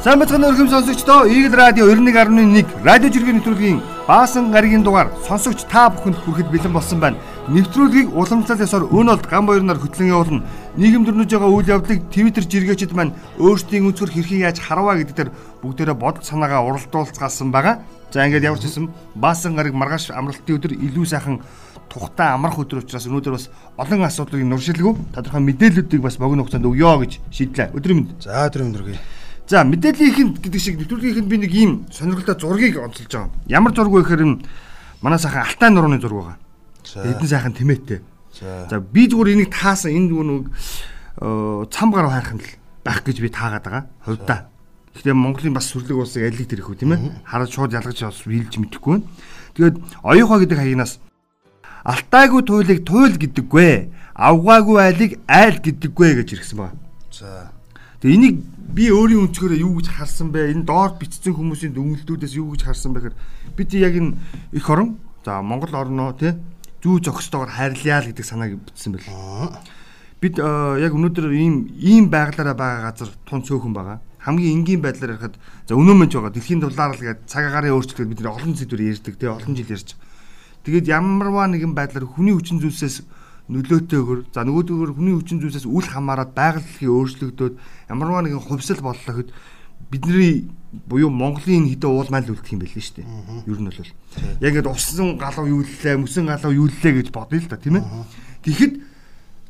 Сайн бацхан өрхөм сонсогчдоо Eagle Radio 91.1 радио жиргэн нэвтрүүлгийн баасан гарагийн дугаар сонсогч та бүхэнд хүрэхэд бэлэн болсон байна. Нэвтрүүлгийг уламжлалт ёсоор өнөөлд гам баярнаар хөтлөн явуулна. Нийгэм дөрнөж байгаа үйл явдлыг Twitter жиргээчид маань өөрсдийн өнцгөр хэрхэн яаж харваа гэдэг дээр бүгдээрээ бодол санаагаа уралдуулцгаасан байгаа. За ингээд ч юм баасан гараг маргааш амралтын өдөр илүү сайхан тухтай амрах өдөр учраас өнөөдөр бас олон асуудлыг нуршилгүй тодорхой мэдээллүүдийг бас богино хугацаанд өгөө гэж шийдлээ. Өдрийн мэнд. За өдрийн мэнд хүргэе. За мэдээллийнхэнд гэдэг шиг нэвтрүүлгийнхэнд би нэг ийм сонирхолтой зургийг онцолж байгаа. Ямар зураг вэ гэхээр манай сайхан алтай нурууны зураг байгаа. Эдэн сайхан тэмээтэй. За би зүгээр энийг таасан энэ нэг цам гар хайрхан л байх гэж би таагаад байгаа. Хувьдаа. Гэхдээ Монголын бас сүрлэг улсыг алиг тэрэх үү тийм ээ. Хараад шууд ялгаж бас биелж мэдэхгүй байна. Тэгээд оюуха гэдэг хаягнаас алтайгүй туйлыг туйл гэдэггүй. Авгаагүй айлыг айл гэдэггүй гэж иргсэн байна. За. Тэгээ энийг би өөрийн өнцгөрөө юу гэж харсан бэ? Энэ доор бичсэн хүмүүсийн дүнэлтүүдээс юу гэж харсан бэ гэхээр бид яг энэ их орон за Монгол орноо тий зүү зохистойгоор хайрлаа л гэдэг санааг бичсэн байл. Бид яг өнөөдөр ийм ийм байглаараа байгаа газар тун цөөхөн байгаа. Хамгийн энгийн байдлаар ярихад за өнөө мэнч байгаа. Дэлхийн дулаар л гэдэг цаг агарын өөрчлөлт бид нэр олон зүйлээр ярьдаг тий олон жил ярьж. Тэгээд ямарваа нэгэн байдлаар хүний хүчин зүйлсээс нөлөөтэйгөр за нөгөөдөөр хүний хүчин зүйлсээс үл хамааран байгаль өөрчлөгдөөд ямарваа нэгэн хувьсэл боллоо гэхэд бидний буюу Монголын хэдэн уулмайл үлдэх юм байл шүү дээ. Ер нь бол яг ингэ усан галуу юу лээ, мөсөн галуу юу лээ гэж бодъё л да тийм ээ. Тэгэхэд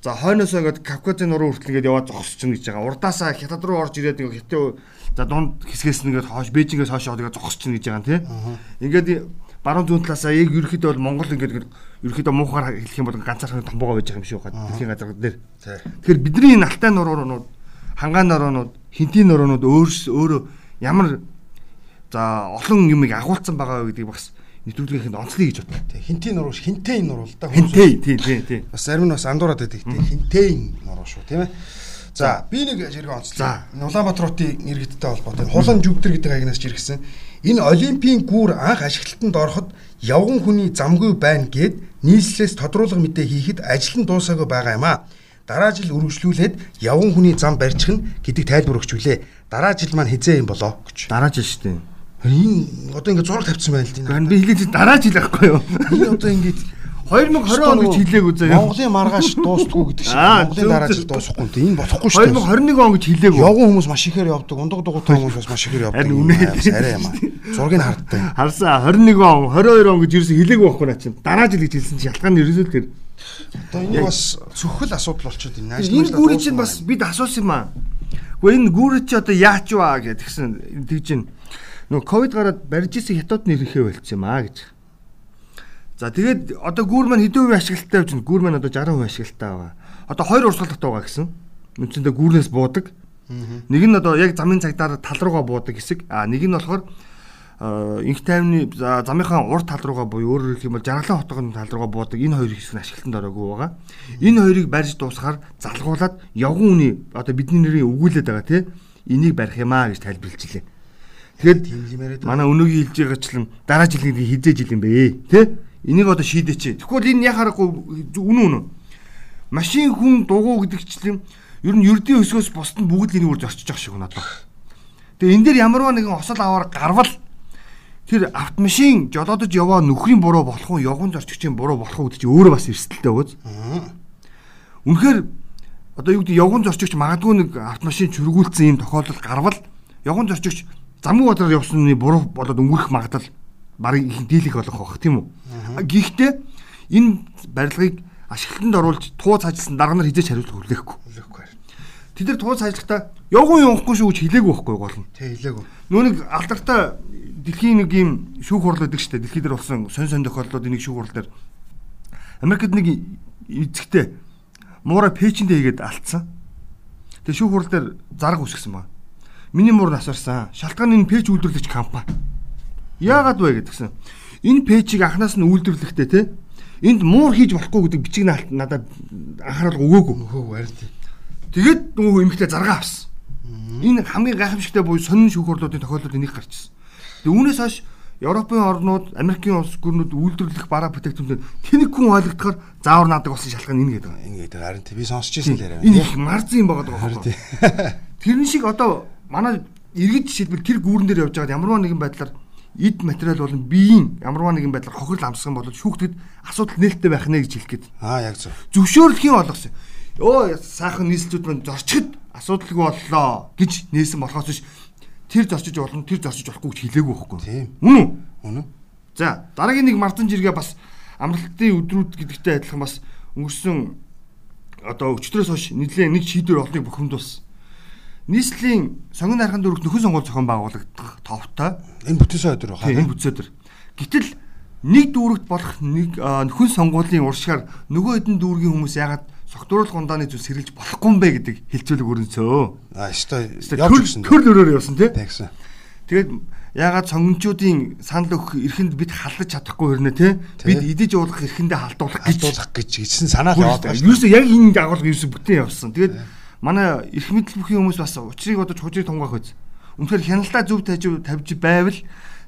за хойноос ингээд Кавказын нуруу хүртэл ингээд яваад зогсчихно гэж байгаа. Урдаасаа хятад руу орж ирээд ингээд хятад за дунд хэсгээс нь ингээд хоош Бээжингээс хойш яваад ингээд зогсчихно гэж байгаа тийм. Ингээд баруун зүүн талаасаа яг ерөөхдөө бол Монгол ингээд ерөөхдөө муухаар хэлэх юм бол ганцаархан томбогоо байж байгаа юм шиг байна. Дэлхийн газар дээр. Тэгэхээр бидний энэ алтай нуруунууд хангаан нуруунууд, хинтийн нуруунууд өөрс өөрөө ямар за олон юмыг агуулсан байгаа гэдгийг бас нэвтрүүлгийнхэнд онцлоё гэж бодлоо. Тэг хинтийн нуруу хинтэй нуруу л да. Хинтэй тий тий тий. Бас зарим нь бас андуураад байдаг тий хинтэй нуруу шүү тийм ээ. За би нэг жиргээ онцлоо. Улаанбаатаруудын иргэдтэй холбоотой хулан жүгдэр гэдэг агнаас жиргсэн. Энэ олимпийн гүүр анх ашиглалтанд ороход явган хүний замгүй байна гэд нийслэлээс тодруулга мэдээ хийхэд ажил нь дуусаагүй байгаа юм а. Дараа жил үргэлжлүүлээд явган хүний зам барьчихна гэдэг тайлбар өгч үлээ. Дараа жил маань хизээ юм болоо гэж. Дараа жил шүү дээ. Энэ одоо ингэ зураг тавьчихсан байна л тийм. Би хэлээд дараа жил байхгүй юу? Энэ одоо ингэ 2020 он гэж хэлээгүй заяа. Монголын маргааш дуустгүй гэдэг шиг. Монголын дараа жил дуусахгүй тийм. Энэ болохгүй шүү дээ. 2021 он гэж хэлээгүй. Явган хүмүүс маш ихээр явдаг. Ундаг дугуйтай хүмүүс бас маш ихээр явдаг. Арай юм аа. Зургийг харддаг. Харсан 21 он 22 он гэж юусэн хэлээгүй байхгүй наа чинь. Дараа жил гэж хэлсэн чинь шалтгаан нь ерөөсөө тэр. Одоо энэ бас цөхөл асуудал болчиход байна. Энэ гүрий чинь бас бид асуусан юм аа. Гэхдээ энэ гүрий чи одоо яач ваа гэдгсэн тэгж чинь. Нөгөө ковид гараад барьж исэн хятад нэрхээ болчихсон юм аа гэж. За тэгээд одоо гүүр маань хэдэн хувийн ашиглалтай явж байна? Гүүр маань одоо 60% ашиглалтай байгаа. Одоо хоёр урсгалтай байгаа гэсэн. Үндсэндээ гүүрнээс буудаг. Нэг нь одоо яг замын цагдаар тал руугаа буудаг хэсэг. А нэг нь болохоор инх тайвны замынхаа урд тал руугаа буюу өөрөөр хэлэх юм бол жаргалан хотгоны тал руугаа буудаг энэ хоёр хэсэг нь ашиглалтанд ороогүй байгаа. Энэ хоёрыг барьж дуусгаар залгуулад явган үний одоо бидний нэрийн өгүүлээд байгаа тий энийг барих юмаа гэж тайлбарлажээ. Тэгэхээр манай өнөөгийн хэлж байгаачлан дараа жилийн хизээ жил юм бэ тий Энийг одоо шийдээч. Тэгвэл энэ яхаарахгүй үнэн үнэн. Машин хүн дугуй гэдэг чинь ер нь ердийн өсгөөс бусд нь бүгд л энийг үр зорчиж байгаа шиг надад. Тэгээ энэ дээр ямарваа нэгэн осол аваар гарвал тэр автомашин жолоодож яваа нөхрийн буруу болох уу, явган зорчигчийн буруу болох уу гэдэг чинь өөрөө бас эрсдэлтэй өгөөз. Үнэхээр одоо юу гэдэг явган зорчигч магадгүй нэг автомашин чөргүүлсэн юм тохиолдол гарвал явган зорчигч замын бодлоор явсан нь буруу болоод өнгөрөх магадлал барыг их дийлэх болох байх тийм үү. Гэхдээ энэ барилгыг ашиглалтанд оруулж туу цаажилсан дарга нар хизээч хариулт хүлээхгүй. Хүлээхгүй. Тэд нар туу цаажилгахдаа явган явахгүй шүү гэж хэлээгүй байхгүй гол нь. Тэ хэлээгүй. Нэг алдартай дэлхийн нэг юм шүүх хурал гэдэг чинь дэлхийд дээр болсон сон сон тохиолдлууд нэг шүүх хурал дээр Америкт нэг эзэгтэй муура пэйчэндээ хийгээд алдсан. Тэгээ шүүх хурал дээр зарга үсгсэн байна. Миний муур насварсан. Шалтгаан энэ пэйж үйлдвэрлэгч компани. Яагаад вэ гэдгсэн энэ пэйжийг анханаас нь үйлдвэрлэхдээ те энд муур хийж болохгүй гэдэг бичиг надад анхаарал өгөөгүй. Өгөөгүй харин тийм. Тэгээд нөгөө эмэгтэй заргаа авсан. Энэ хамгийн гайхамшигтай буюу сонин шүүх хурлуудын тохиолдол энийг гарчсан. Тэгээд үүнээс хойш Европын орнууд, Америкийн улс гүрнүүд үйлдвэрлэх бараа бүтээгдэхүүнүүд тэнэг хүн ойлгохоор заавар наадаг болсон шалтгаан энэ гэдэг. Энэ гэдэг харин тийм би сонсч ирсэн л яриа. Энэ их марзын юм байгаа даа. Тэр шиг одоо манай эргэж жишээлбэл тэр гүүрэн дээр явж байгаад ямарваа нэгэн байдлаар эд материал болон биеийн ямарваа нэгэн байдлаар хохирол амсган бол шүүхтэд асуудал нээлттэй байх нэ гэж хэлэх гээд. Аа яг зөв. Зөвшөөрлөхийн болгосон. Өө сайхан нийслэлүүд мань зорчгод асуудалгүй боллоо гэж нээсэн болохоос биш тэр зорчиж болно тэр зорчиж болохгүй гэж хэлээгүй байхгүй. Тийм. Үнэн үү? Үнэн. За дараагийн нэг мардан жиргээ бас амралтын өдрүүд гэдэгтэй адилхан бас өнгөрсөн одоо өчтөрөөс хойш нэдлээ нэг шийдвэр олныг бухимдуулсан. Нийслэлийн сонгон нархан дүүрэг нөхөн сонгуул зохион байгуулагдах товтой. Энэ бүтээсэн өдөр байна. Энэ бүтээсэн өдөр. Гэтэл нэг дүүрэгт болох нэг нөхөн сонгуулийн уршгаар нөгөө хэдэн дүүргийн хүмүүс ягаад согтууруулах ундааны зүйл сэргэлж болохгүй юм бэ гэдэг хэлцүүлэг өрнөцөө. А өстой явж гисэн. Төр лөрөөр явсан тий. Тэгсэн. Тэгээд ягаад сонгончуудын санал өгөх эрхэнд бид халдаж чадахгүй хэрнэ тий. Бид идэж уулах эрхэндээ халдуулах гэж гэсэн санаа яваад байна. Юу ч яг энэ агуулга юусэн бүтэн явсан. Тэгээд манай эрх мэдэл бүхий хүмүүс бас учрыг бодож хужийг тунгаах үз. Үнэхээр хяналтаа зөв тавьж тавьж байвал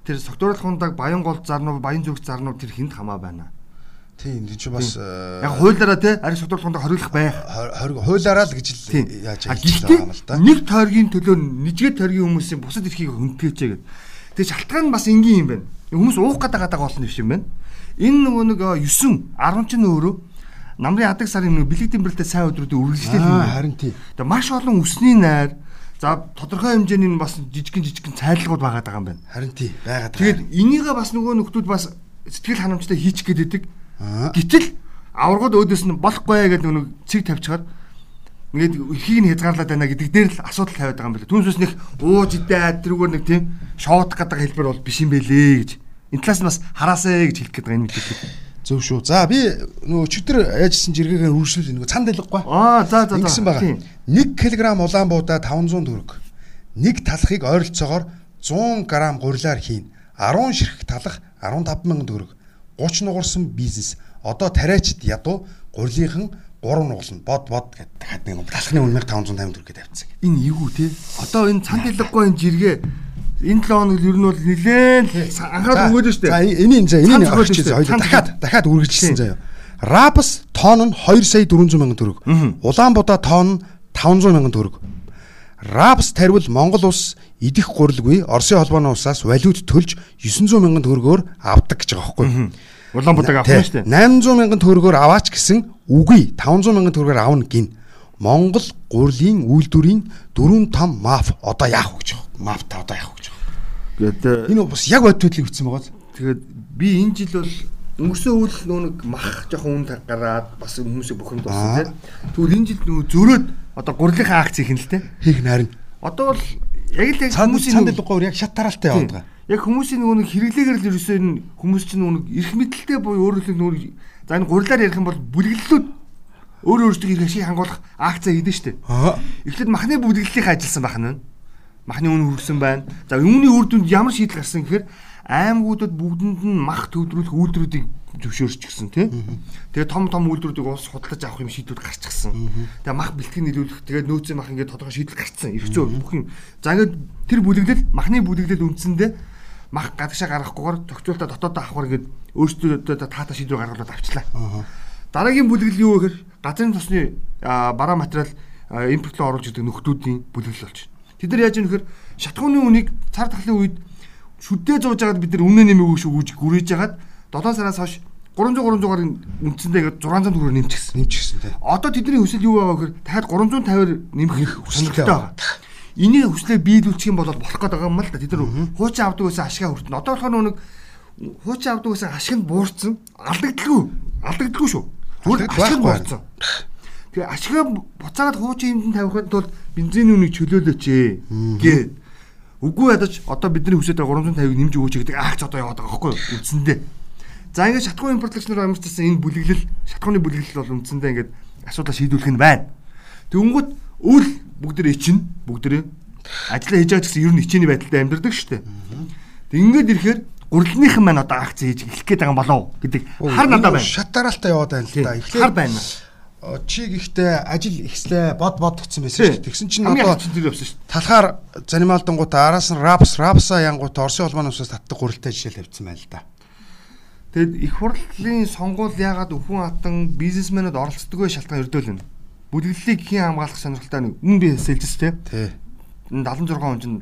тэр согтууруулах ундаг баян гол зарнуу баян зүрх зарнуу тэр хинт хамаа байна. Тийм энэ чи бас яг хуулаараа те ариг содруулах ундаг хориглох байх. Хуулаараа л гэж л яаж хэлж байгаа юм л да. Нэг тойргийн төлөө нэжгээд тойргийн хүмүүсийн бусад эрхийг хөндлөөч гэдэг. Тэгээ шалтгаан нь бас энгийн юм байна. Хүмүүс уух гэдэг гадаг болно биш юм байна. Энэ нөгөө нэг 9 10 ч нөөрөө намрын адаг сарын нэг бэлэг тэмбэлтэй сайн өдрүүдийн үргэлжлэл юм. Харин тийм. Тэгээ маш олон үсний найр За тодорхой хэмжээний бас жижигэн жижигэн цайлагууд байгаа даа юм байна. Харин тий байгаад. Тэгээд энийгээ бас нөгөө нөхдүүд бас сэтгэл ханамжтай хийчих гээд байдаг. Гэтэл аваргууд өөдөөс нь болохгүй гэдэг нэг цэг тавьчихаар ингээд эхийг нь хязгаарлаад байна гэдэг дээр л асуудал тавиад байгаа юм байна. Түүнээс нэг ууж идээд тэрүүгээр нэг тийм шоот гэдэг хэлбэр бол биш юм бэлээ гэж. Энэ талаас нь бас хараасаа гэж хэлэх гээд байгаа юм хэлээ. Зөв шүү. За би нөгөө өчтөр яажсэн жиргээгээр үргэлжлүүл нөгөө цан дэлгэхгүй. Аа за за. Ингэсэн байгаа. 1 кг улаан буудаа 500 төгрөг. Нэг талахыг ойролцоогоор 100 г гурилаар хийн. 10 ширхэг талах 15 мянган төгрөг. 30 нугарсан бизнес. Одоо тариачд ядуу гурилынхан 3 нугална. Бод бод гэдэг дахиад нэг талхны 1550 төгрөг гэдэг тавьчихсан. Энэ юу те? Одоо энэ цан дэлгэхгүй энэ жиргээ энэ 7 хоног ер нь бол нилээн анхаарал өгөөд штэ. За энийг за энийг авчиж хоёул дахиад дахиад үргэлжилсэн заяа. Рапс тонн нь 2 сая 400 мянган төгрөг. Улаанбуудаа тонн 500 мянган төгрөг. Рапс тарвал Монгол улс идэх гурилгүй Оросын холбооны улсаас валют төлж 900 мянган төгрөгөөр авдаг гэж байгаа байхгүй. Улаанбуудааг авах нь шүү дээ. 800 мянган төгрөгөөр аваач гэсэн үгүй 500 мянган төгрөгөөр авна гин. Монгол гурлийн үйлдвэрийн 4 том маф одоо яах вэ гэж байна. Мафта одоо яах вэ Тэгээд энэ бас яг бод төдлийг үтсэн байгаа. Тэгээд би энэ жил бол өнгөрсөн үйл нөө нэг мах жоохон үн гараад бас хүмүүсийг бухимд болсон тийм. Тэгвэл энэ жил нөө зөрөөд одоо гурилынхаа акц хийх нь л тийм. Хийх нарийн. Одоо бол яг л хүмүүсийн санд дэлгүүр яг шат таралтай яваад байгаа. Яг хүмүүсийн нөгөө нэг хэрэглээгээр л ерөөсөө энэ хүмүүс чинь нөгөө эрх мэдэлтэй буюу өөрөөр нөгөө за энэ гурилаар ярих юм бол бүлэглэлүүд өөрөө өөрсдөө хэрэг ашиг хангуулах акцаа хийдэж штэ. Эхлээд махны бүлэглэлийн ажилласан байх нь махны үн хүрсэн байна. За үүний үр дүнд ямар шийдэл гарсан гэхээр аймагуудад бүгдэнд нь мах төвдрүүлэх үйлдвэрүүдийг зөвшөөрч гисэн тий. Тэгээ том том үйлдвэрүүдийг улс худалдаж авах юм шийдвэр гарчихсан. Тэгээ мах бэлтгэн нийлүүлэх тэгээ нөөцийн мах ингээд тодорхой шийдэл гарцсан. Зүй бүх юм. За ингээд тэр бүлэглэл махны бүлэглэл үндсэндээ мах гадагшаа гаргахгүйгээр зохицуултаа дотоодоо авахар ингээд өөрсдөө таата шийдвэр гаргалаад авчлаа. Дараагийн бүлэглэл юу гэхээр газрын тосны бараа материал импортлоо оруулж ирдэг нөхдүүдийн бүлэглэл болж. Тэд нар яаж юм гэхээр шатхууны үнийг цар тахлын үед шүддээ зууж байгаад бид нар өмнө нэмээг шүү гэж гүрэж байгаад 7 сараас хойш 300 300-аар үндсэндээ 600 төгрөөр нэмчихсэн. Нэмчихсэн тийм. Одоо тэдний хүсэл юу байгаа гэхээр дахиад 350-аар нэмэх хүсэлтэй байгаа. Энийг хүслээ биелүүлчих юм бол болох гэдэг юм л да. Тэд нар хуучин авдаг байсан ашигаа хүртэн. Одоо болохоор нэг хуучин авдаг байсан ашиг нь буурсан. Алдагдaltaгүй. Алдагдaltaгүй шүү. Зүгээр ашиг нь буурсан. Тэгээ ашигаа буцаагаад хуучин хэмжээнд тавихын тулд бензиний үнийг чөлөөлөөч гээ. Үгүй ядаж одоо бидний хүсэж байгаа 350-ыг нэмж өгөөч гэдэг акц одоо яваад байгаа байхгүй юу? Үндсэндээ. За ингээд шатхуун импортлагч нар амарчсан энэ бүлэглэл шатхууны бүлэглэл бол үндсэндээ ингээд асуудал шийдвэрлэх нь байна. Тэнгүүт үл бүгдээ ичнэ бүгдээ ажиллаа хийж байгаа гэсэн ер нь хичээний байдалтай амьдардаг шүү дээ. Тэг ингээд ирэхээр гурилныхан маань одоо акц хийж эхлэх гээд байгаа юм болов гэдэг хар надаа байна. Шат дараалтаа яваад байна л да. Эхлээд хар байна чи гэхдээ ажил ихслээ бод бод гэсэн байсан шүү дээ. Тэгсэн чинь одоо тэр. Талхаар занимаалдангуудаа араас нь рапс рапса янгууд Оросын холбооны усаас татдаг гурилтай жишээл тавьсан байл да. Тэгэд их хурлын сонгуул яагаад өхөн хатан бизнесмэнүүд оролцдоггүй шалтгаан өрдөөлнө. Бүлэглэлийг хэн хамгаалах сонирхолтой нэг үн би сэлжс те. Тий. 76 он чинь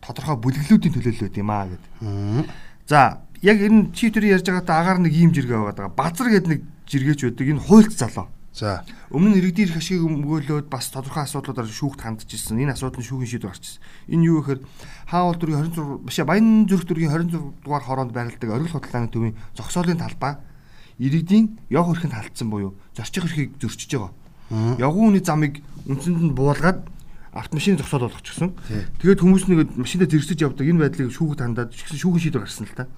тодорхой бүлэглүүдийн төлөөлөл байд юм аа гэдэг. За яг энэ чи төрийн ярьж байгаатай агаар нэг ийм жиргээ байгаа. Базар гэдэг нэг жиргээч байдаг. Энэ хуульт залуу. За. Өмнө нь иргэдийн эрх ашиг өмгөөлөөд бас тодорхой асуудлуудаар шүүхт хандж ирсэн. Энэ асуудал нь шүүхийн шийдвэр гарч ирсэн. Энэ юу гэхээр хаавал дөргийн 26 башаа Баян зүрх дөргийн 26 дугаар хоронд байрладаг оргил худалдааны төвийн зогсоолын талбай иргэдийн яв хөрхөнд халтсан буюу зорчих эрхийг зөрчиж байгаа. Явган үний замыг үндсэнд нь буулгаад автомашины зогсоол болгочихсон. Тэгээд хүмүүс нэг машинаа зэрэгсэж явдаг энэ байдлыг шүүхэд хандаад шүүхийн шийдвэр гарсан л та.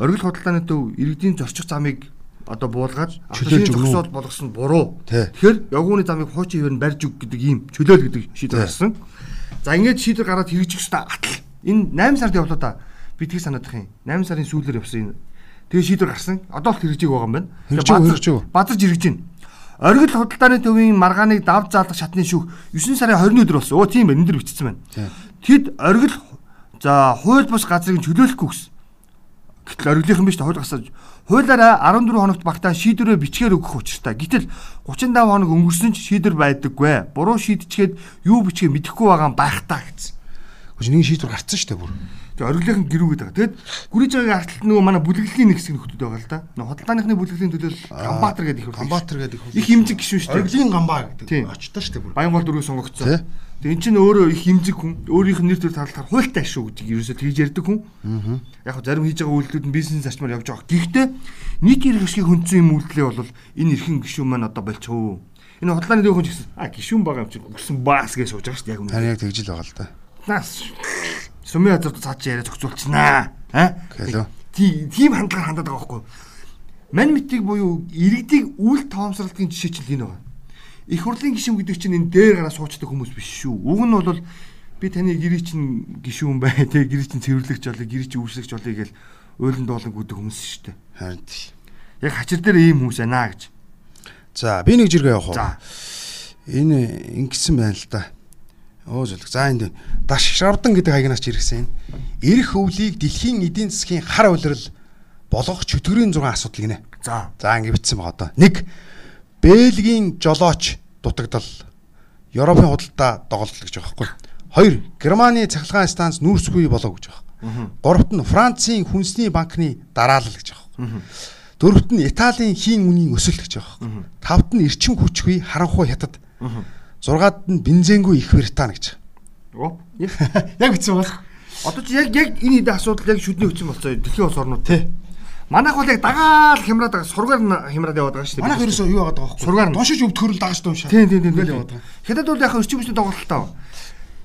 Оргил худалдааны төв иргэдийн зорчих замыг одоо буулгаад чөлөөлж зогсоод болгосон буруу. Тэгэхээр явгууны замыг хуучин хөвөр нь барьж өг гэдэг ийм чөлөөл гэдэг шийдвэр гарсан. За ингэж шийдвэр гараад хэрэгжих ёстой атал. Энэ 8 сард явлаа да. Би тгий санаадах юм. 8 сарын сүүлээр явсан энэ. Тэгээ шийдвэр гарсан. Одоо л хэрэгжиж байгаа юм байна. Хэрэгжиж базарж хэрэгжиж байна. Оргил худалдааны төвийн маргааныг дав заалах шатны шүүх 9 сарын 20-ны өдөр болсон. Өө тийм байна. Энд дэр бичсэн байна. Тэд оргил за хууль бус газрыг чөлөөлөхгүй гэсэн. Гэтэл оргилынхан биш хууль гасаж хуулаараа 14 хоногт багтаан шийдвэрээ бичгээр өгөх учиртай. Гэтэл 38 хоног өнгөрсөн ч шийдвэр байдаггүй. Буруу шийдчихэд юу бичгээ мэдэхгүй байгаа юм байх таа гэсэн. Гэж нэг шийдвэр гарцсан шүү дээ бүр. Тэгээ оргилынхан гэрүүгээд байгаа. Тэгэд гүрийж байгаа арталт нөгөө манай бүлэглэлийн нэг хэсэг нөхдөд байгаа л да. Нөгөө худалдааныхны бүлэглэлийн төлөөл Гамбаатар гэдэг их Гамбаатар гэдэг их хэмжиг гişүн шүү дээ. Оргилийн гамбаа гэдэг. Очтой шүү дээ. Баянгол дөрөв сонгогдсон. Тэгээ эн чинь өөрөө их хэмжиг хүн өөрийнх нь нэр төр талхаар хуйлтай шүү гэдэг ерөөсөө тэгж ярьдаг хүн. Яг зарим хийж байгаа үйлдэлүүд нь бизнес зарчмаар явж байгаа. Гэхдээ нийт эрх ашгийг хүндсэн юм үйлдэлээ бол энэ эрхэн гişүүн маань одоо болчихоо. Энэ худлааны дэв хүн ч гэсэн а гişүүн байгаа юм чинь өгсөн баас гэж сууж байгаа шүү дээ яг үнэ. Харин яг тэгж л байгаа л да. Наас сумын газар цаад чи яриа зохицуулчихнаа. А? Тийм хандлагаар хандаад байгаа байхгүй. Ман митиг буюу иргэдийг үйл тоомсралтын жишээ чинь энэ байна их хурлын гишүүн гэдэг чинь энэ дээр гараа суучдаг хүмүүс биш шүү. Уг нь бол би таны гэрээ чинь гишүүн бай, тэ гэрээ чинь цэвэрлэгч болъё, гэрээ чинь үүсгэгч болъё гэж уйлан дуулан гүдэг хүмүүс шүү дээ. Харин яг хачир дээр ийм хүмүүс байна гэж. За, би нэг жиргээ явах уу? За. Энэ ингэсэн байна л да. Оо зөвлөг. За энд даш шавдан гэдэг хаягнаас ч иргсэн. Ирэх өвлийг дэлхийн эдийн засгийн хар улирал болгох чөтгөрийн 6 асуудал гинэ. За. За ингэ битсэн байгаа одоо. 1 Бельгийн жолооч дутагдал Европын худалдаа доголдол гэж байгаа байхгүй. Хоёр Германы цахилгаан станц нүүрсгүй болоо гэж байгаа. Гуравт нь Францын хүнсний банкны дараалал гэж байгаа. Дөрөвт нь Италийн хийн үнийн өсөлт гэж байгаа. Тавт нь эрчим хүчгүй харанхуй хятад. Зургаад нь бензингүй их Британи гэж. Оо яг бичсэн байна. Одоо чи яг яг энэ хэд асуудал яг шүдний хүчин болцоо дэлхийн улс орнууд тий. Манайх бол яг дагаал хямраад байгаа сургаар хямраад яваад байгаа шүү дээ. Манайх ерөөсөө юу яваад байгаа вэ? Сургаар доншиж өвдөхөрл дагаж дуушаа. Тийм тийм тийм яваад байгаа. Хятад бол яг өрчим хүчний тоглолттой.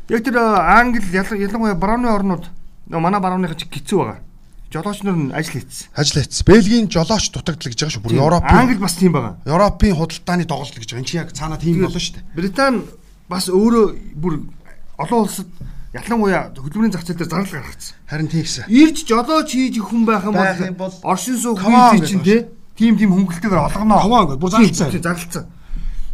Яг тэр э, Англи ялангуяа барууны орнууд манай барууныхан чи гизүү байгаа. Жолооч нар нь ажил хийсэн. Ажил хийсэн. Бельгийн жолооч дутагдал гэж байгаа шүү. Бүр Европын Англи бас тийм байгаа. Европын худалдааны доголдол гэж байгаа. Энд чи яг цаанаа тийм болно шүү дээ. Британи бас өөрөө бүр олон улсад ялангуяа хөдөлмөрийн зах зээл дээр зардал гаргацсан. Харин тийгсэн. Ирж жолооч хийж хүн байх юм бол оршин суух үйл чинь тий тим тим хөнгөлтэйгээр олгоноо. Хаваа ингээд бүр зарлцсан. Зарлцсан.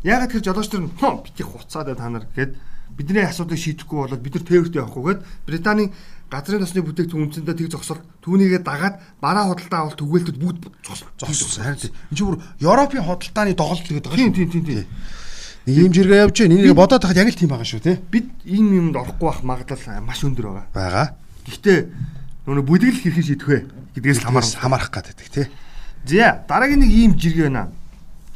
Ягаад тэр жолооч нар хөө бити хуцаад та нар гэд бидний асуудыг шийдэхгүй болоод бид нар тээвэрт явахгүйгээд Британий газрын тосны бүтээгдэхүүн үнцэндээ тэг зогсол түүнийгээ дагаад бараа худалдаа авалт түгээлтэд бүгд зогссон. Харин энэ чинь бүр Европын худалдааны доголдол гэдэг байгаа шүү. Тийм тийм тийм. Нэг юм жиргээ явж байна. Энийг бодоод тахад яг л тийм байгаа шүү те. Бид ийм юмд орохгүй байх магадлал маш өндөр байгаа. Байгаа. Гэхдээ нөгөө бүлэглэл хэрхэн шийдэх вэ гэдгээс хамаарах хамаарах гэдэг те. За дараагийн нэг ийм жиргээ байна.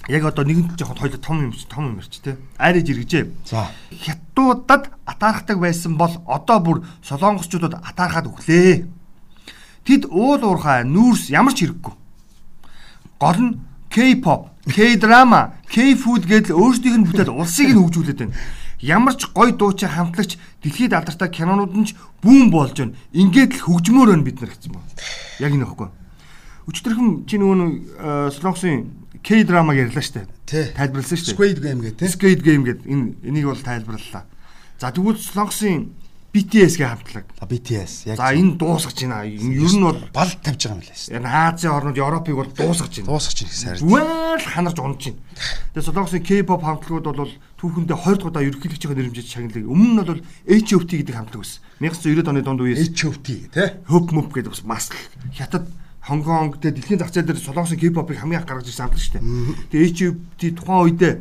Яг одоо нэгэн жоохон хоёул том юм том юм ярьч те. Айраж иргэжээ. За. Хятадуудад атаархдаг байсан бол одоо бүр солонгосчуудад атаархаад өглөө. Тэд уул уурхай нүүрс ямар ч хэрэггүй. Гол нь K-pop K-drama, K-food гэдэл өөрсдийнх нь бүтээл улсыг нь хөгжүүлээд байна. Ямар ч гой дуучин хамтлагч дэлхийд алдартай кинонууд нь ч бүүн болж байна. Ингээд л хөгжмөр байна бид нар гэсэн байна. Яг энэ ихгүй. Өчтөрхөн чи нөгөө Солонгосын K-drama ярьлаа штэ. Тайлбарласан штэ. Squid Game гэдэг. Squid Game гэдэг энэ энийг бол тайлбарлалаа. За тэгвэл Солонгосын BTS-гээ хамтлаг. BTS яг. За энэ дуусгаж байна. Ер нь бол бал тавьж байгаа юм лээс. Энэ Азийн орнууд Европыг бол дуусгаж байна. Дуусгаж байна гэсэн хайр. Зүгээр л ханарч унаж байна. Тэгээ Солонгосын K-pop хамтлагууд бол түүхэндээ 20 дахь удаа ерөнхийлөгчийн нэрмжиж шагналыг. Өмнө нь бол HOT гэдэг хамтлаг байсан. 1990 оны дунд үеэс HOT тий. Хөп мөп гэдэг бас маск. Хятад Хонгконг тэгээ дэлхийн зах зээл дээр Солонгосын K-pop-ыг хамгийн анх гаргаж ирсэн хамтлаг шүү дээ. Тэгээ HOT тухайн үедээ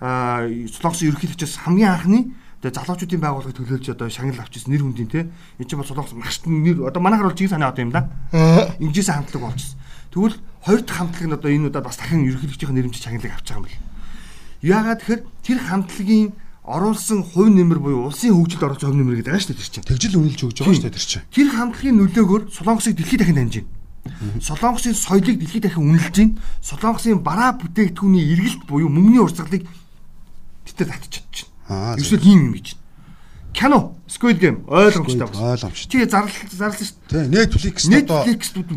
аа Солонгосын ерөнхийлөгчөөс хамгийн анхны Тэгээ залуучуудын байгууллагыг төлөөлж одоо шагнал авчихсан нэр хүндийн те. Энд чинь бол солонгос маш нэр одоо манайхаар бол жиг санаа одоо юм да. Инжээс хамтлаг болчихсон. Тэгвэл хоёр дахь хамтлаг нь одоо энэ удаад бас дахин ерөнхийлөгчийн нэрмжийн шагналыг авч байгаа юм байна. Яагаад тэгэхээр тэр хамтлагийн оруулсан хувь нэмэр буюу улсын хөгжилд оруулсан хувь нэмэр гэдэг дээ тэр чинь. Тэгжил үнэлж өгж байгаа шүү дээ тэр чинь. Тэр хамтлагийн нөлөөгөөр Солонгосыг дэлхийд дахин таньж байна. Солонгосын соёлыг дэлхийд дахин үнэлж байна. Солонгосын бараа бүтээгдэхүүний эргэлт буюу мөнгөний урсгалыг тэтгэж татчихж байна. Ерөөсөө ийм юм гэж кино Squid Game ойлгомжтой байна. Ойлгомжтой. Чи зарлал зарлсан шүү дээ. Netflix одоо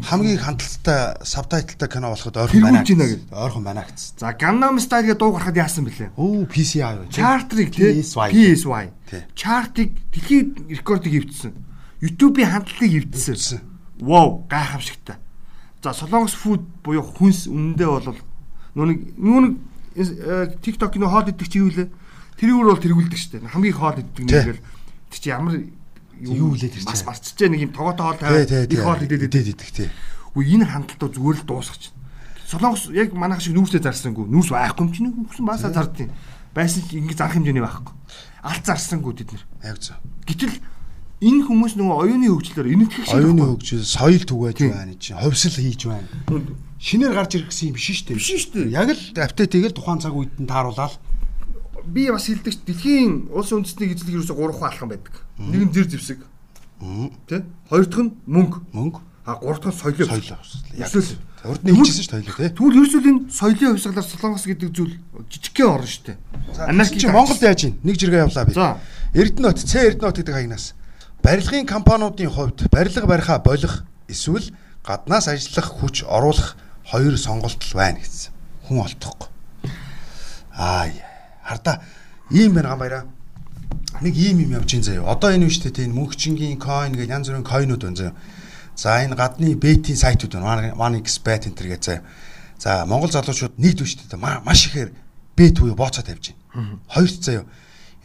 хамгийн хандлттай сабтайтлтай кино болоход ойрхон байна. Ойрхон байна гэсэн. За Gangnam Style гэдэг дуу гарахад яасан бэлээ? Оо PCI юу? Chart-ыг тий PSY. Chart-ыг дэлхийн рекордыг эвдсэн. YouTube-ийн хандлтыг эвдсэн. Wow, гайхамшигтай. За Солонгос food буюу хүнс үнэндээ бол нүг нүг TikTok-ийн хоол идэх чи юу лээ? Тэрүүр бол тэргүүлдэг шүү дээ. Хамгийн хоол иддэг нэг л тэр чи ямар юу лээ тэр чи бас марцчихжээ нэг юм тогоотой хоол тавиад их хоол идээд идэх тий. Үгүй энэ хандлтаа зүгээр л дуусгач. Солонгос яг манайх шиг нүүрсээ зарсангүй. Нүүрс байхгүй юм чи нүгсэн баасаа зардیں۔ Байсан чи ингэ зарах хэмжээний байхгүй. Алт зарсангүй тэд нар. Яг зөв. Гэтэл энэ хүмүүс нөгөө оюуны хөгжлөөр энэтхэг шиг оюуны хөгжил соёл түгэж байна чи ховсол хийж байна. Шинээр гарч ирэх гэсэн юм биш шүү дээ. Биш шүү дээ. Яг л апдейтийг л тухайн цаг үед нь тааруулаад би бас хэлдэг дэлхийн улс үндэстний эзлэг ерөөсө 3 хаалхан байдаг. Нэг нь зэр зэвсэг. Тэ? Хоёр дахь нь мөнгө. Мөнгө. А гурав дахь нь соёлын соёл. Эсвэл урд нь хийжсэн шүү дээ тий. Тэгвэл ерөөсөө энэ соёлын хувьсгалаар Солонгос гэдэг зүйл жижигхэн орно шүү дээ. Америк чи Монголд яаж ийн? Нэг жиргээ явлаа би. Эрдэнэт, Ц Эрдэнэт гэдэг хаягнаас барилгын компаниудын хувьд барилга бариха болох эсвэл гаднаас ажиллах хүч оруулах хоёр сонголт л байна гэсэн. Хүн олдохгүй. Аа хардаа ийм байна гам баяраа. Нэг ийм юм явж ин заяа. Одоо энэ үештэй тийм мөнхчингийн coin гэх янз бүрийн coinуд байна заяа. За энэ гадны бетийн сайтууд байна. One XBet энэ гэж заяа. За Монгол залуучууд нэгд үештэй маш ихээр бет буюу бооцоо тавьж байна. Хоёрт заяа.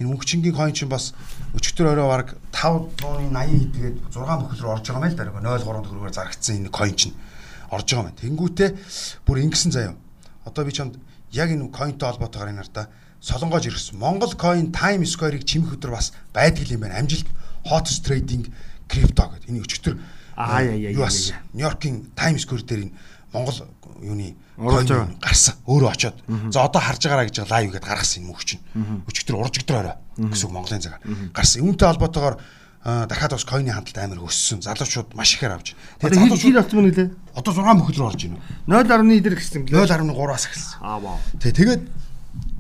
Энэ мөнхчингийн coin чинь бас өчигдөр орой баг 5.80 хэдгээд 6 мөх рүү орж байгаа мэл даа. 0.3 төгрөгөөр зарагдсан энэ coin чинь орж байгаа мэн. Тэнгүүтээ бүр ингэсэн заяа. Одоо би чамд яг энэ coinтой холбоотойгоор энэ нартаа солонгоож ирсэн. Монгол coin Time Square-ыг чимэх өдөр бас байдаг юм байна. Амжилт Hots Trading крипто гэдэг. Энэ өчтөр аа яа яа яа. Нью-Йоркийн Time Square дээр энэ Монгол юуны гарсан. Өөрөө очоод. За одоо харж байгаараа гэж лайв гэдээ гаргасан юм өгч чинь. Өчтөр уржигдэр орой гэсэн Монголын цагаар гарсан. Үүнтэй холбоотойгоор дахиад бас койны хандлт амар өссөн. Залуучууд маш ихээр авч. Тэгээ залуучууд болсон юм нэлээ. Одоо 6 мөхөл рүү орж байна. 0.1 дээр гэсэн. 0.3-аас эхэлсэн. Аа вау. Тэгээ тэгээд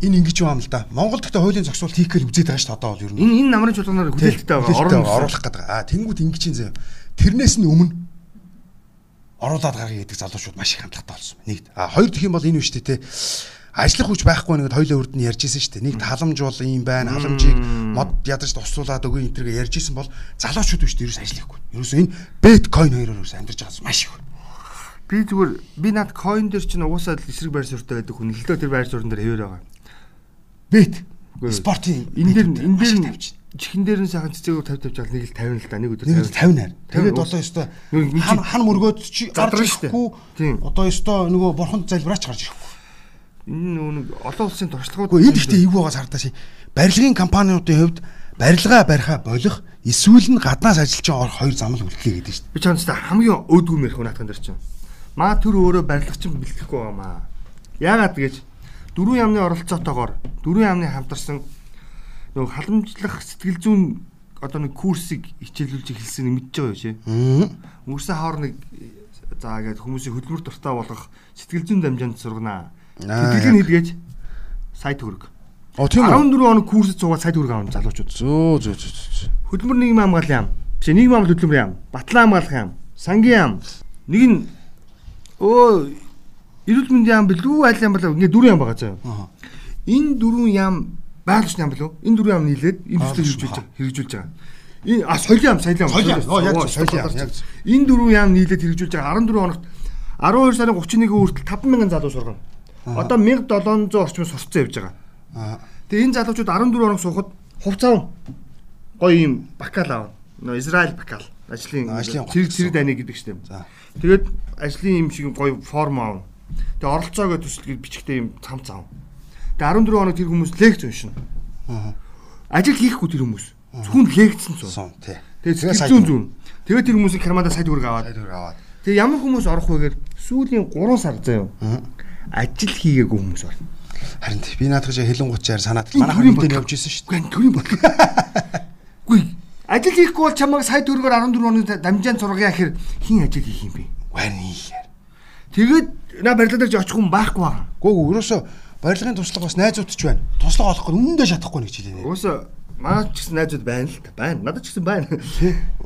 энэ ингэж юм л да. Монгол гэхдээ хуулийн зохицуулт хийх гэж үзээд байгаа шүү дээ одоо бол ер нь. Энэ намрын чуулганаар хүлээлттэй байгаа. Орон оруулах гэдэг. Аа тэнгууд ингэж юм заяа. Тэрнээс нь өмнө оруулаад гаргая гэдэг залуучууд маш их хандлагатай болсон. Нэг. Аа хоёр дэх юм бол энэ биш те. Ажлах хүч байхгүй нэгэд хоёлоо өрд нь ярьжсэн шүү дээ. Нэг халамж бол ийм байна. Халамжийг мод ядаж тусруулаад өгөө энэ төргээ ярьжсэн бол залуучууд биш дээрээс ажиллахгүй. Ерөөсөө энэ биткойн хоёроор ерөөсөө амьдарч байгаа маш их. Би зүгээр би над coin дээр чинь угаасаа эсрэг байр суурьтай байдаг хүн. Эхлээ тэр байр суурин дээр хэвээр байгаа бет спортын энэ дээр энэ дээр тавьж чихэн дээр нь сайхан цэцээгөө 50 50 жаал нэг л 50 л да нэг өдөр 50 50 наар. Тэгээд одоо ёстой хан хан мөргөөд чи гарч ирэхгүй. Одоо ёстой нөгөө бурханд залбираач гарч ирэхгүй. Энэ нөгөө олон улсын туршлагууд энэ ихтэй эвгүй байгаас хардаа ши. Барилгын компаниудын хувьд барилгаа бариха болох эсвэл нь гаднаас ажиллаж байгаа хоёр зам л үлдлээ гэдэг шүү дээ. Би чамд хамгийн өөдгөө мэрх наатхан дээр чинь. Маа төр өөрөө барилгач юм бэлтгэхгүй байгаа маа. Яагаад гэж дөрвөн яамны оролцоотойгоор дөрвөн яамны хамтарсан нөгөө халамжлах сэтгэл зүйн одоо нэг курсыг хичээлүүлж эхэлсэн мэдж байгаа чи. Мөрсөн хоор нэг за ингээд хүмүүсийн хөдөлмөр дуртай болгох сэтгэл зүйн дамжаанд сургана. Тэтгэл хэлгээж сая төгрөг. Оо тийм үү. 14 хоног курсд цугаад сая төгрөг авах залуучууд. Зөө зөө зөө. Хөдөлмөр нийгмийн хамгааллын яам. Биш нийгмийн хамгаалалт хөдөлмөр яам. Батлан хамгаалах яам. Сангийн яам. Нэг нь өө эрүүл мэндийн яам билүү айл яам болоо ингээ дөрвөн яам байгаа заа. Энэ дөрвөн яам байгалийн яам билүү? Энэ дөрвөн яам нийлээд энэ төслийг хэрэгжүүлж. Хэрэгжүүлж байгаа. Энэ а соёлын яам, соёлын яам. Яг соёлын яам. Энэ дөрвөн яам нийлээд хэрэгжүүлж байгаа 14 хоногт 12 сарын 31-ний хүртэл 5000 залуу сургана. Одоо 1700 орчим сурцсан явж байгаа. Тэгээ энэ залуучууд 14 хоног суухад хувцас гоё юм бакал аав. Нөө Израиль бакал. Ажлын зэрэг зэрэг дайны гэдэг чинь. Тэгээд ажлын юм шиг гоё форм аав. Тэгээ оролцоогоо төсөлгөл бичгтэй юм цам цам. Тэгээ 14 хоног тэр хүмүүс лекц уншина. Аа. ажил хийхгүй тэр хүмүүс. Зөвхөн легцсэн цун. Тий. Тэгээ зүүн зүүн. Тэгээ тэр хүмүүсийг кармада сая төгрөг аваад. Сая төгрөг аваад. Тэгээ ямар хүмүүс орох вэ гэхээр сүүлийн 3 сар заяа. Ажил хийгээгүй хүмүүс байна. Харин би наадах шиг хэлэн гуцаар санаад манай хөрөмтөнд явж исэн шүү дээ. Төрийн бот. Гүй. Ажил хийхгүй бол чамайг сая төгрөгөөр 14 оны дамжаан зургая гэхээр хин ажил хийх юм бэ? Гарын хийхээр. Тэгээд на барилга дээр очих хүн байхгүй байна. Гүү өрөөсө барилгын туслага бас найзуудч байна. Туслага олох гэж үнэндээ шатахгүй нэг ч хэлээ. Өөөсө манай ч гэсэн найзууд байна л та. Байна. Надад ч гэсэн байна.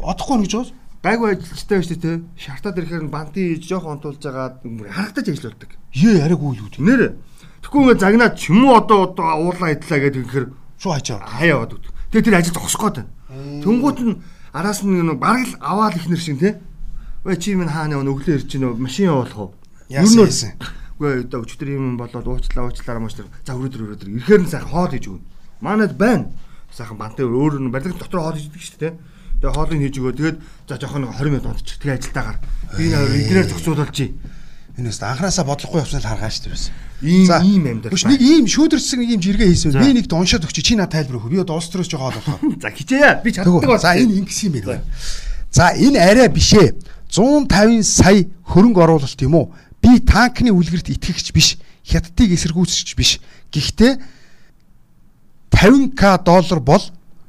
Одохгүй гэж байна гайгүй ажилчтай байж тээ шартаад ирэхээр бантын хийж жоох онтуулж байгаа харагдаж ажилладаг. Ее ариг үйл үү. Нэр. Тэгэхгүй ингээ загнаад ч юм уу одоо одоо уурлаа идлаа гэдэг ихээр шуу хаяа. Хаяа яваад. Тэгээ тэр ажил зогсох гээд байна. Тэнгуут нь араас нь нэг бараг л аваад ихнэр шиг тээ. Вэ чи минь хаана явна өглөө ирж гинөө машин явуулах уу? Нөөсөн. Үгүй одоо өчтөр юм болоод уучлаа уучлаараа тэр за өрөөдөр өрөөдөр ирэхээр нь сайхан хоол хийж өгнө. Манайд байна. Сайхан бантай өөр нь барилга дотор хоол хийж идэг шүү дээ. Тэгээ хоолыг хийж өгөө. Тэгээд за жоохон 20 минут унтчих. Тэгээ ажилдаагаар би эднэр зохицуулж чи. Энэс анханасаа бодлохгүй явсан л харгаа шүү дээ. Ийм ийм амьд. Биш нэг ийм шүүдэрсэн нэг ийм жиргээ хийсэн. Би нэгт уншаад өгч чи наа тайлбар өгөх. Би одоо улс төрөөс жоо хоол болох. За хичээе. Би чаддаг ба. За энэ ингэсэн юм байна. За энэ арай бишээ. 150 сая хөрөнгө оруулалт юм уу? Би танкны үлгэрт итгэгч биш. Хятадыг эсэргүүцэж биш. Гэхдээ 50к доллар бол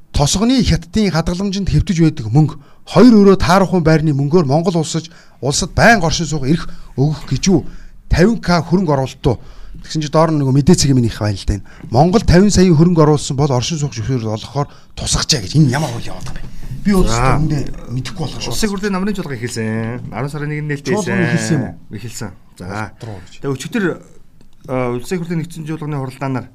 тосгоны хятадын хадгаламжинд хэвтэж байдаг мөнгө хоёр өрөө таарахын байрны мөнгөөр Монгол улсаж улсад байн оршин суух эрх өгөх гэж юу 50к хөрөнгө оруулалтуу тэгсэн чи доор нэг мэдээцэг юм их байна л да. Монгол 50 сая хөрөнгө оруулсан бол оршин суух зөвшөөрөл олохоор тусахчаа гэж энэ ямар үйл яваад байна бэ? Би улс төмөндөө мэдэхгүй болох шүү. Улсын хурлын намрын чуулга эхэлсэн. 10 сарын 1-нд нээлттэйсэн. Эхэлсэн юм уу? Эхэлсэн. За. Тэгээ өчигдөр улсын хурлын нэгдсэн чуулганы хуралдаанаар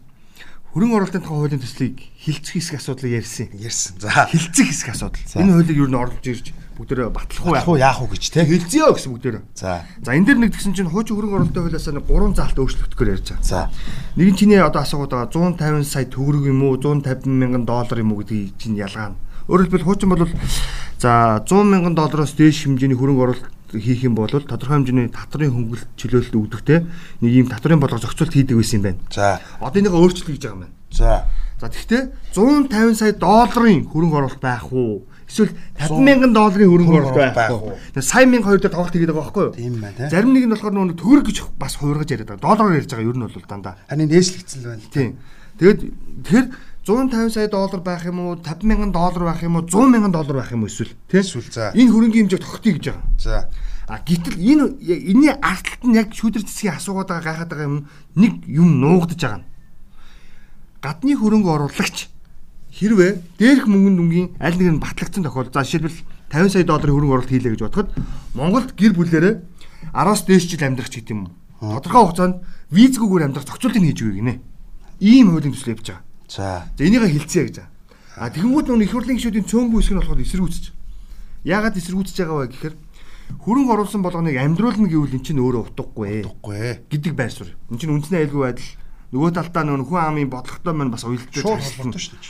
хөрөнгө оруулалтын тухай хуулийн төслийг хилцэх хэсэг асуудлыг ярьсан. Ярьсан. За хилцэх хэсэг асуудал. Энэ хуулийг юу н оруулж ирж бүгдөө батлах уу яах уу гэж те хэлзэё гэсэн бүгдөө. За. За энэ дэр нэг тэгсэн чинь хуучин хөрөнгө оруулалтын хуулиас нэг гурван заалт өөрчлөгдөхөөр ярьж байгаа. За. Нэг нь чиний одоо асуугаад байгаа 150 сая төгрөг юм уу 150 мянган доллар юм уу гэдгийг чинь ялгаана. Өөрөөр хэлбэл хуучин бол за 100 мянган доллароос дээш хэмжээний хөрөнгө оруулалт хийх юм бол тодорхой хэмжээний татрын хөнгөлөлт чөлөөлөлт өгдөгтэй нэг ийм татрын бодлого зохицуулт хийдэг байсан юм байна. За. Одоо энийг өөрчлөлт хийж байгаа юм байна. За. За тэгэхдээ 150 сая долларын хөрөнгө оруулалт байх уу? Эсвэл 50 мянган долларын хөрөнгө оруулалт байх уу? Тэгээ сая мянга хоёр дээр тоглолт хийгээд байгаа байхгүй юу? Тийм байна. Зарим нэг нь болохоор нөгөө төгрөг гэж бас хуургаж яриад байгаа. Доллараар ярьж байгаа ер нь бол дандаа. Харин нээслэгдсэн л байна. Тийм. Тэгээд тэгэхээр 150 сая доллар байх юм уу 50 мянган доллар байх юм уу 100 мянган доллар байх юм уу эсвэл тийм эсвэл за энэ хөрөнгөний хэмжээг тогтъё гэж байгаа. За а гэтэл энэ энэний артлалт нь яг шүүдэр цэцгийн асуугаад байгаа гайхаад байгаа юм нэг юм нуугдж байгаа. Гадны хөрөнгө оруулагч хэрвээ дээрх мөнгөнд дүнгийн аль нэг нь батлагдсан тохиолдолд за жишээлбэл 50 сая долларын хөрөнгө оруулалт хийлээ гэж бодоход Монголд гэр бүлээрээ 10-аас дээш жил амьдрах ч гэдэм юм. Тодорхой хугацаанд визгүйгээр амьдрах зохицуултыг хийж өгье гинэ. Ийм хуулийн төсөл явж байгаа. За. Энийг хэлцээ гэж. А тэгэнгүүт нүн их хурлын гишүүдийн цөөнгүй хэсэг нь болохоор эсэргүүцэж. Яагаад эсэргүүцэж байгаа вэ гэхээр хөрөнгө оруулсан болгоныг амьдруулна гэвэл эн чинь өөрөө утгагүй. Утгагүй гэдэг байр суурь. Эн чинь үндснээ айлгүй байдал. Нөгөө талдаа нөгөө хүн амын бодлоготой маань бас уялдаж холбоотой шүү дээ.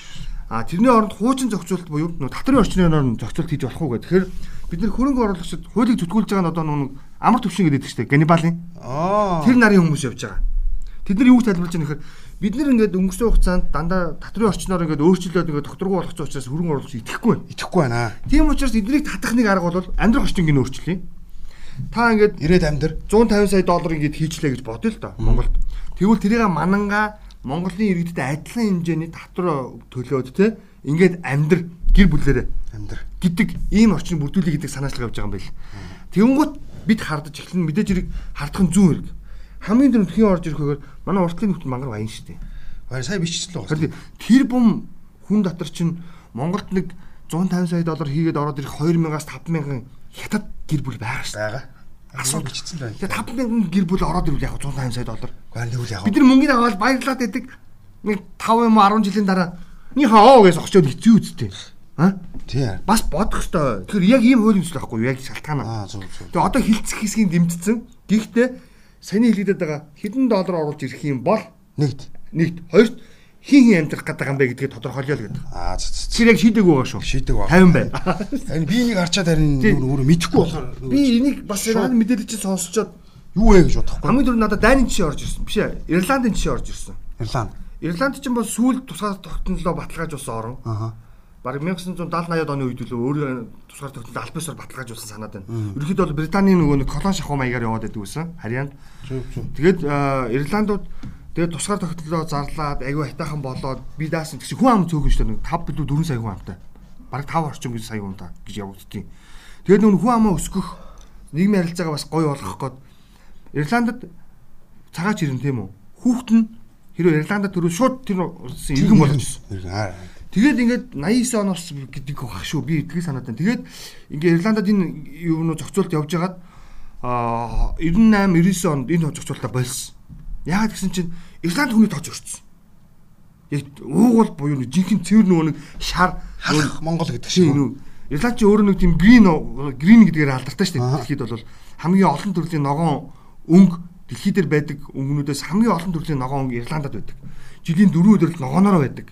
А тэрний оронд хуучин зохицуулалт буюу нөгөө татрын орчны орнд зохицуулалт хийж болох уу гэх. Тэгэхээр бид нэр хөрөнгө оруулагчид хуулийг зүтгүүлж байгаа нь одоо нөгөө амар төвшин гэдэг чинь Ганнибалын. Аа. Тэр нарын хүмүүс явж байгаа. Тэд нар юуг тайлбарлаж байгаа нөхөр бид нар ингээд өнгөрсөн хугацаанд дандаа татрын орчноор ингээд өөрчлөлөөд ингээд докторгүй болгоцсон учраас хөрөнгө оруулагч итгэхгүй байна. Итгэхгүй байна. Тийм учраас эднийг татах нэг арга бол амьдрах орчныг нь өөрчлөе. Та ингээд ирээд амьдр 150 сая доллар ингээд хийчлээ гэж бодъё л доо Монголд. Тэгвэл тэрийг мананга Монголын иргэдэд адилхан хэмжээний татвар төлөөд те ингээд амьдр гэр бүлээрээ амьдр гэдэг ийм орчин бүрдүүлэх гэдэг санаачлага явж байгаа юм байл. Тэнгүүт бид хардаж эхлэн мэдээж хэрэг хардах нь зүүн хэрэг хамгийн дөрөв тхийн орж ирэхээр манай уртлын нөхд мангар баян шүү дээ. Баяр сайн бичсэн л байгаа. Тэр бум хүн дотор чинь Монголд нэг 150 сая доллар хийгээд ороод ирэх 2000-аас 5000 хятад гэр бүл байгаа шүү дээ. Асуу бичсэн л байна. Тэгээ 5000 гэр бүл ороод ирвэл яг 150 сая доллар. Бид нар мөнгөний аваад баярлаад байдаг. Нэг 5 юм 10 жилийн дараа ни хаа гэж очиод хэцүү үсттэй. А? Тий. Бас бодох ёстой. Тэгэхээр яг ийм хууль юмс л байхгүй юу? Яг шалтгаан. Аа зөв зөв. Тэгээ одоо хилцэх хэсгийг дэмжсэн. Гэхдээ саний хэлэгдэт байгаа хэдэн доллар оруулж ирэх юм бол нэгт нэгт хоёрт хин хин амьдрах гэдэг юм бэ гэдгийг тодорхойлё л гэдэг. Аа тэр яг шийдэг байгаа шүү. Шийдэг байгаа. 50 байна. Харин би энийг харчаад харин өөрөө мэдэхгүй болохоор би энийг бас энэ мэдээлэл чинь сонсчоод юу вэ гэж бодохгүй. Хамгийн түрүү надад дайны жишээ орж ирсэн. Биш ээ. Ирландын жишээ орж ирсэн. Ирланд. Ирланд ч юм бол сүүл тусгаар тогтнолоо баталгаажуулсан орон. Аа. Бараг 1970 80-ад оны үед л өөрөө тусгаар тогтнол альбасаар баталгаажуулсан санаад байна. Ерөнхийдөө бол Британий нөгөө нэг колон шахуу маягаар яваад байдаг гэсэн. Харьяанд. Тэгээд Ирландууд тэгээд тусгаар тогтнолоо зарлаад аягүй хайтаахан болоод би даасан гэсэн хүн ам цөөхөн шүү дээ. 5 билүү 4 сая хүн амтай. Бараг 5 орчим гэж сая хүн та гэж явагддیں۔ Тэгээд нөгөө хүн амаа өсгөх нийгмийн харилцаагаа бас гоё болгох гээд Ирландд цагаач ирэн тийм үү? Хүүхэд нь хэрвээ Ирландд төрөө шууд тэр иргэн болгочихсон. Тэгээд ингээд 89 оноос гэдэг баг шүү. Би эдгээр санаад байна. Тэгээд ингээд Ирландад энэ юунуу зохицуулт явж хагаад а 98 99 онд энэ зохицуултаа болсон. Яагаад гэсэн чинь Ирланд хүний тооч өрцсөн. Яг уугуул буюу жинхэнэ цэвэр нөгөө нэг шар халах Монгол гэдэг шиг. Ирланд чи өөрөө нэг тийм грин грин гэдгээр алдартай шүү дээ. Дэлхийд бол хамгийн олон төрлийн ногоон өнгө дэлхий дээр байдаг өнгөнүүдээс хамгийн олон төрлийн ногоон өнгө Ирландад байдаг. Жилийн 4 өдрөл ногооноор байдаг.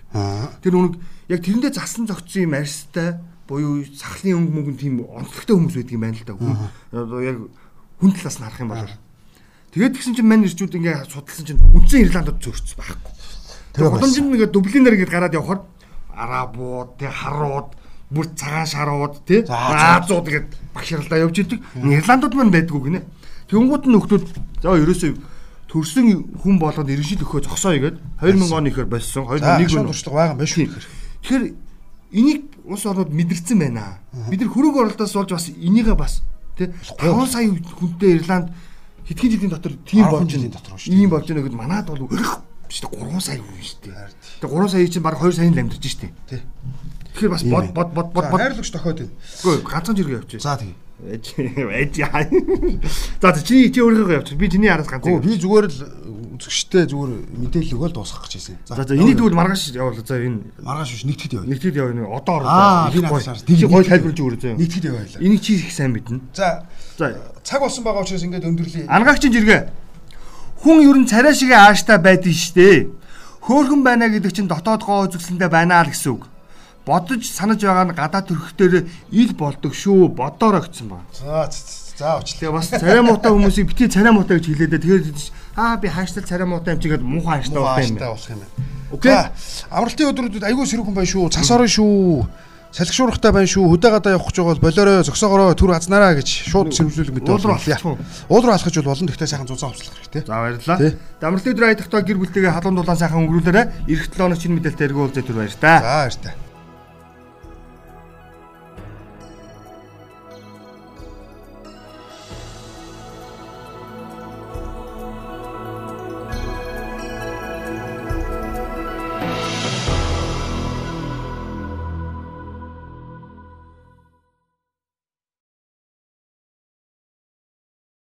Тэр үнэг яг тэрэндээ засан зөгцсөн юм арьстай буюу сахлын өнгө мөнгө тийм онцлогтой хүмүүс байдаг юм байна л да. Яг хүн талаас нь харах юм бол. Тэгээд тэгсэн чинь мань ирчүүд ингээ судалсан чинь үндсэн Ирландд зөрчсөн байхгүй. Тэгээд боломжинд ингээ Дублинээр ингээ гараад явхаар арабууд, тэг харууд бүр цагаан шарууд тий Азууд гээд багшралдаа явж идэг. Ирландууд мань байдгүй гинэ. Тэнгууд нь нөхдүүд за ерөөсөө төрсөн хүн болгоод иргэншил өгөхөө зогсооё гэд 2000 оны ихэр болсон. 2001 он туршлага байгаа юм байна шүү. Тэгэхээр энийг улс орнууд мэдэрсэн байна. Бид нар хөрөнгө оруулалтаас болж бас энийгээ бас тий 5 сая хүнтэй Ирланд хэдхэн жилийн дотор тийм болж жилийн дотор шүү. Ийм болж байгаа гэд манад бол шүү дээ 3 сая хүн шүү дээ. Тэгээ 3 сая чинь баг 2 сая л амьдарч шүү дээ. Тий. Тэгэхээр бас бод бод бод бод хайрлагч тохиод байна. Үгүй ганцхан жиргээ явчих. За тэгье. Эж ээж За чи чи өөрийнхөө явчих. Би чиний араас ганц. Би зүгээр л үзэгчтэй зүгээр мэдээлэл өгөөл дуусгах гэж байсан. За за энийг тэгвэл маргааш явуулаа. За энэ маргааш биш нэгтгэд яваа. Нэгтгэд яваа нэг одоо гоё. Тэг гоё тайлбарлаж өгөрөө зөө. Нэгтгэд яваа. Энийг чи их сайн мэднэ. За. За цаг болсон байгаа учраас ингээд өндөрлөе. Ангаагчин жиргээ. Хүн ер нь царай шиг ааштай байдэн штэ. Хөөхөн байна гэдэг чинь дотоод гоо үзэсгэлэндээ байна л гэсэн үг бодож санаж байгаа нь гадаа төрхтөр ил болдог шүү бодоорой гэсэн байна. За за уучлаа. Тэгээ бас царай муутай хүмүүсийг бити царай муутай гэж хэлээд тэгээд аа би хааштай царай муутай юм чигээд муухай хааштай болох юм байна. болох юм байна. Окей. Амралтын өдрүүдэд айгүй сэрүүхэн байна шүү. Цас орно шүү. Салхишуурахтай байна шүү. Хөдөө гадаа явах гэж байгаа бол болоорой зөксөгөөрөө төр азнараа гэж шууд сэрвүүлэг мэдээ. Уул руу алхах. Уул руу алхаж бол олон тэгтээ сайхан зузаан хувцлах хэрэгтэй. За баярлалаа. Дамралтын өдөр айдахдаа гэр бүлтэйгээ халуун дулаан сайхан өнгөрүүлээрэ. Ирэх 7 өнөө чинь мэдээлэлтэй эргүүлж төр баяр та. За баяр та.